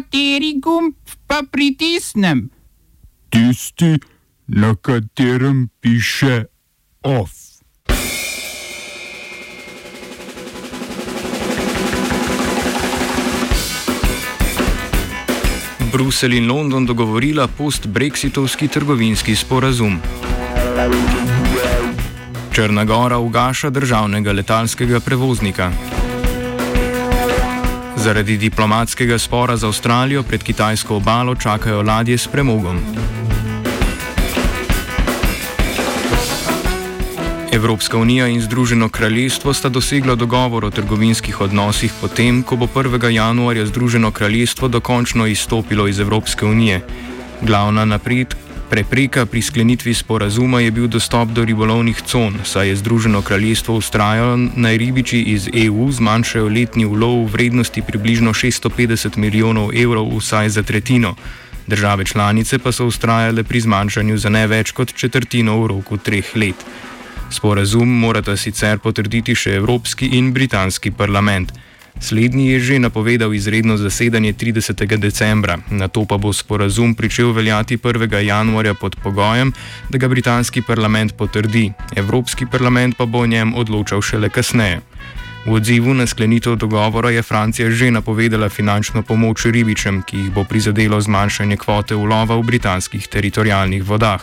Kateri gumb pa pritisnem? Tisti, na katerem piše OF. Bruselj in London dogovorila post-brexitovski trgovinski sporazum. Črna Gora ugaša državnega letalskega prevoznika. Zaradi diplomatskega spora z Avstralijo pred kitajsko obalo čakajo ladje s premogom. Evropska unija in Združeno kraljestvo sta dosegla dogovor o trgovinskih odnosih potem, ko bo 1. januarja Združeno kraljestvo dokončno izstopilo iz Evropske unije. Glavna napred, prepreka pri sklenitvi sporazuma je bil dostop do ribolovnih con, saj je Združeno kraljestvo ustrajalo, naj ribiči iz EU zmanjšajo letni ulov v vrednosti približno 650 milijonov evrov vsaj za tretjino. Države članice pa so ustrajale pri zmanjšanju za ne več kot četrtino v roku treh let. Sporazum morata sicer potrditi še Evropski in Britanski parlament. Slednji je že napovedal izredno zasedanje 30. decembra, na to pa bo sporazum pričel veljati 1. januarja pod pogojem, da ga britanski parlament potrdi, Evropski parlament pa bo o njem odločal šele kasneje. V odzivu na sklenitev dogovora je Francija že napovedala finančno pomoč ribičem, ki jih bo prizadelo zmanjšanje kvote ulova v britanskih teritorijalnih vodah.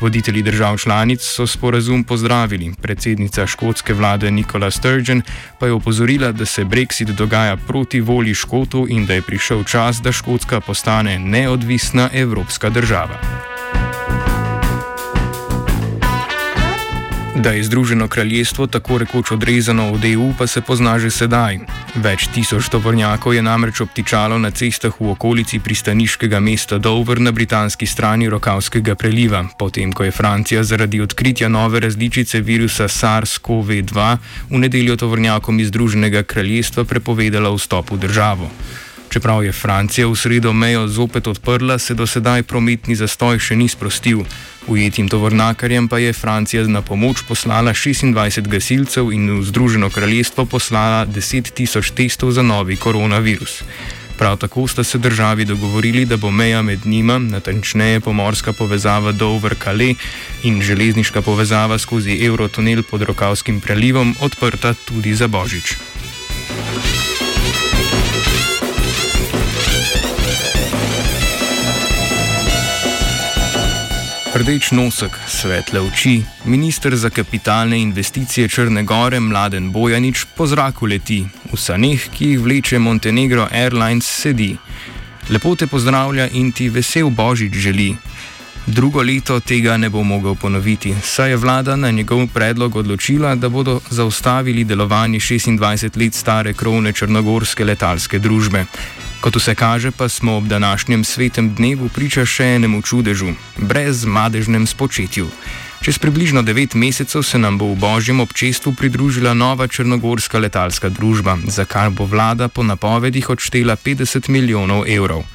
Voditelji držav članic so sporazum pozdravili, predsednica škotske vlade Nikola Sturgeon pa je opozorila, da se Brexit dogaja proti volji Škotov in da je prišel čas, da Škotska postane neodvisna evropska država. Da je Združeno kraljestvo tako rekoč odrezano od EU, pa se pozna že sedaj. Več tisoč tovornjakov je namreč obtičalo na cestah v okolici pristaniškega mesta Dover na britanski strani Rokavskega preliva, potem ko je Francija zaradi odkritja nove različice virusa SARS-CoV-2 v nedeljo tovornjakom iz Združenega kraljestva prepovedala vstop v državo. Čeprav je Francija v sredo mejo zopet odprla, se do sedaj prometni zastoj še ni sprostil. Ujetim tovornakarjem pa je Francija na pomoč poslala 26 gasilcev in v Združeno kraljestvo poslala 10 tisoč testov za novi koronavirus. Prav tako sta se državi dogovorili, da bo meja med njima, natančneje pomorska povezava Dover-Calais in železniška povezava skozi Eurotunel pod Rokavskim prelivom, odprta tudi za Božič. Rdeč nosek, svetle oči, ministr za kapitalne investicije Črne Gore Mladen Bojanič po zraku leti, v saneh, ki jih vleče Montenegro Airlines, sedi. Lepo te pozdravlja in ti vesel božič želi. Drugo leto tega ne bo mogel ponoviti, saj je vlada na njegov predlog odločila, da bodo zaustavili delovanje 26 let stare krovne črnogorske letalske družbe. Kot vse kaže, pa smo ob današnjem svetem dnevu priča še enemu čudežu, brez madežnem spočetju. Čez približno devet mesecev se nam bo v božjem občestvu pridružila nova črnogorska letalska družba, za kar bo vlada po napovedih odštela 50 milijonov evrov.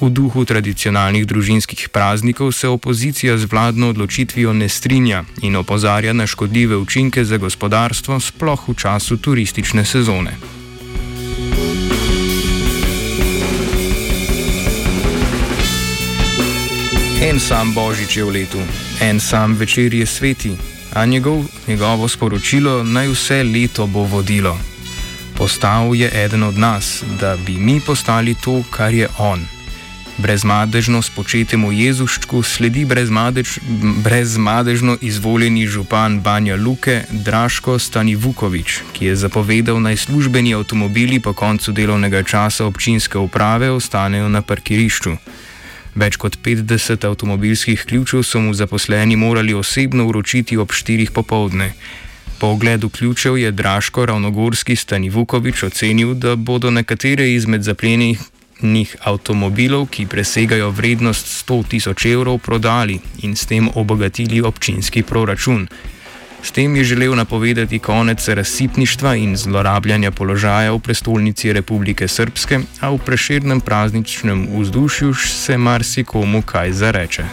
V duhu tradicionalnih družinskih praznikov se opozicija z vladno odločitvijo ne strinja in opozarja na škodljive učinke za gospodarstvo, sploh v času turistične sezone. En sam božič je v letu, en sam večer je sveti, a njegov, njegovo sporočilo naj vse leto bo vodilo. Postal je eden od nas, da bi mi postali to, kar je on. Brezmadežno spočetemu Jezuščku sledi brezmadež, brezmadežno izvoljeni župan Banja Luke Draško Stani Vukovič, ki je zapovedal naj službeni avtomobili po koncu delovnega časa občinske uprave ostanejo na parkirišču. Več kot 50 avtomobilskih ključev so mu zaposleni morali osebno uročiti ob 4. popovdne. Po ogledu ključev je Draško Ravnogorski Stanivukovič ocenil, da bodo nekatere izmed zaplenih avtomobilov, ki presegajo vrednost 100 tisoč evrov, prodali in s tem obogatili občinski proračun. S tem je želel napovedati konec razsipništva in zlorabljanja položaja v prestolnici Republike Srpske, a v preširnem prazničnem vzdušju se marsikomu kaj zareče.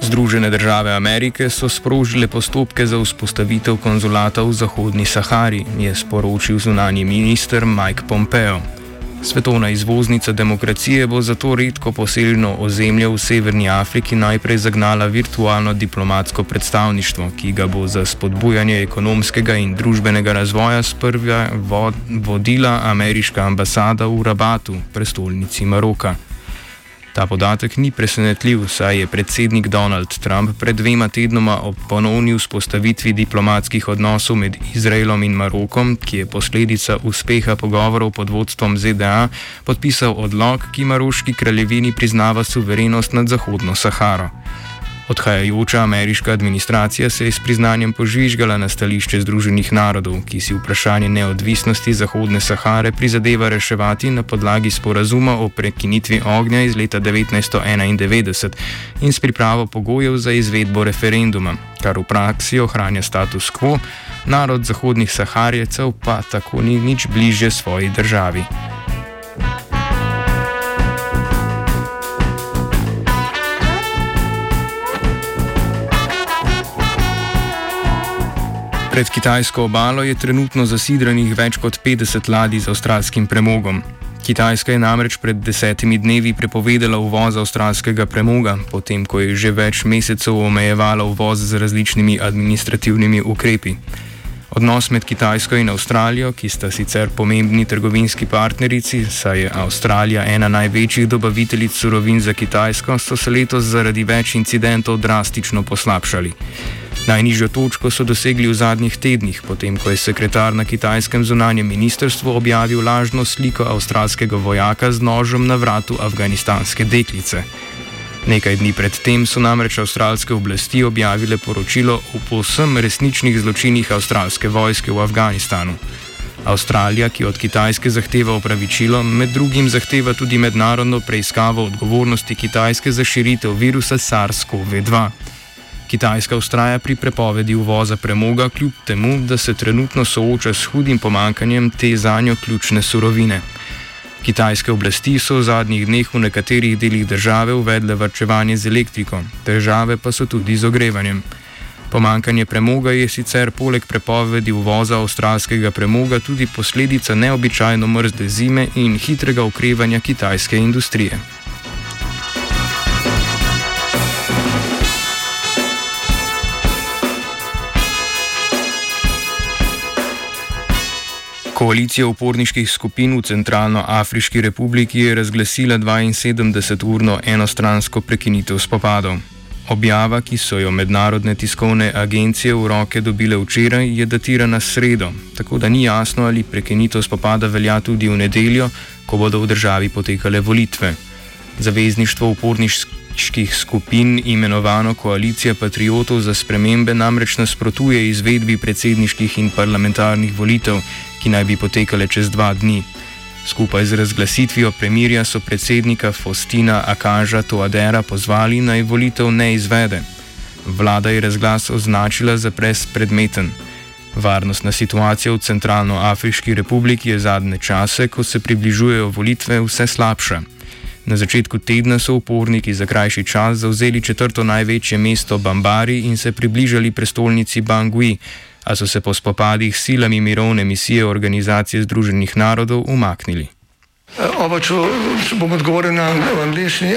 Združene države Amerike so sprožile postopke za vzpostavitev konzulata v Zahodni Sahari, je sporočil zunani minister Mike Pompeo. Svetovna izvoznica demokracije bo zato redko poseljeno ozemlje v Severni Afriki najprej zagnala virtualno diplomatsko predstavništvo, ki ga bo za spodbujanje ekonomskega in družbenega razvoja sprva vodila ameriška ambasada v Rabatu, prestolnici Maroka. Ta podatek ni presenetljiv, saj je predsednik Donald Trump pred dvema tednoma ob ponovni vzpostavitvi diplomatskih odnosov med Izraelom in Marokom, ki je posledica uspeha pogovorov pod vodstvom ZDA, podpisal odlog, ki Maroški kraljevini priznava suverenost nad Zahodno Saharo. Odhajajoča ameriška administracija se je s priznanjem požvižgala na stališče Združenih narodov, ki si vprašanje neodvisnosti Zahodne Sahare prizadeva reševati na podlagi sporazuma o prekinitvi ognja iz leta 1991 in s pripravo pogojev za izvedbo referenduma, kar v praksi ohranja status quo, narod Zahodnih Saharjecev pa tako ni nič bliže svoji državi. Pred kitajsko obalo je trenutno zasidranih več kot 50 ladij z avstralskim premogom. Kitajska je namreč pred desetimi dnevi prepovedala uvoz avstralskega premoga, potem ko je že več mesecev omejevala uvoz z različnimi administrativnimi ukrepi. Odnos med Kitajsko in Avstralijo, ki sta sicer pomembni trgovinski partnerici, saj je Avstralija ena največjih dobaviteljic surovin za Kitajsko, so se letos zaradi več incidentov drastično poslabšali. Najnižjo točko so dosegli v zadnjih tednih, potem ko je sekretar na kitajskem zunanjem ministrstvu objavil lažno sliko avstralskega vojaka z nožem na vratu afganistanske deklice. Nekaj dni predtem so namreč avstralske oblasti objavile poročilo o povsem resničnih zločinih avstralske vojske v Afganistanu. Avstralija, ki od Kitajske zahteva opravičilo, med drugim zahteva tudi mednarodno preiskavo odgovornosti Kitajske za širitev virusa SARS-CoV-2. Kitajska ustraja pri prepovedi uvoza premoga, kljub temu, da se trenutno sooča s hudim pomankanjem te za njo ključne surovine. Kitajske oblasti so v zadnjih dneh v nekaterih delih države uvedle vrčevanje z elektriko, težave pa so tudi z ogrevanjem. Pomankanje premoga je sicer poleg prepovedi uvoza avstralskega premoga tudi posledica neobičajno mrzle zime in hitrega okrevanja kitajske industrije. Koalicija uporniških skupin v Centralno-Afriški republiki je razglasila 72-urno enostransko prekinitev spopadov. Objava, ki so jo mednarodne tiskovne agencije v roke dobile včeraj, je datirana sredo, tako da ni jasno, ali prekinitev spopada velja tudi v nedeljo, ko bodo v državi potekale volitve. Zavezništvo uporniških skupin, imenovano Koalicija patriotov za spremembe, namreč nasprotuje izvedbi predsedniških in parlamentarnih volitev, ki naj bi potekale čez dva dni. Skupaj z razglasitvijo premirja so predsednika Faustina Akaža Toadera pozvali naj volitev ne izvede. Vlada je razglas označila za brezpredmeten. Varnostna situacija v Centralnoafriški republiki je zadnje čase, ko se približujejo volitve, vse slabša. Na začetku tedna so uporniki za krajši čas zauzeli četrto največje mesto Bambari in se približali prestolnici Bangui, a so se po spopadih s silami mirovne misije Organizacije Združenih narodov umaknili. Oba, če, če bom odgovoril na angliški.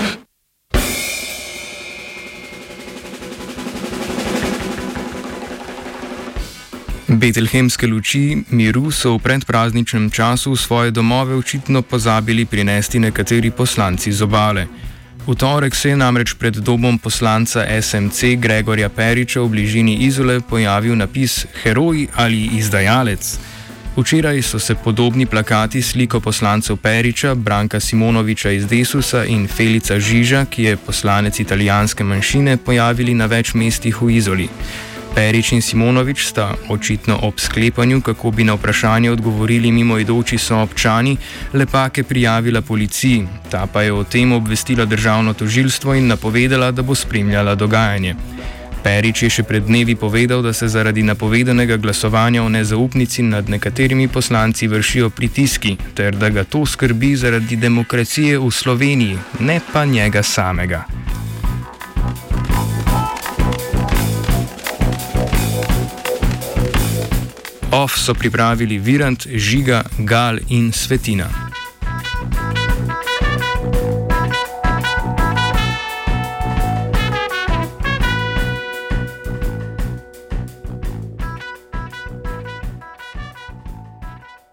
Betlehemske luči miru so v predprazničnem času v svoje domove očitno pozabili prinesti nekateri poslanci z obale. V torek se je namreč pred domom poslanca SMC Gregorja Periča v bližini Izole pojavil napis Heroj ali izdajalec. Včeraj so se podobni plakati sliko poslancev Periča, Branka Simonoviča iz Desusa in Felica Žiža, ki je poslanec italijanske manjšine, pojavili na več mestih v Izoli. Perič in Simonovič sta očitno ob sklepanju, kako bi na vprašanje odgovorili mimoidoči so občani, lepake prijavila policiji. Ta pa je o tem obvestila državno tožilstvo in napovedala, da bo spremljala dogajanje. Perič je še pred dnevi povedal, da se zaradi napovedanega glasovanja o nezaupnici nad nekaterimi poslanci vršijo pritiski, ter da ga to skrbi zaradi demokracije v Sloveniji, ne pa njega samega. OF so pripravili Virant, Žiga, Gal in Svetina.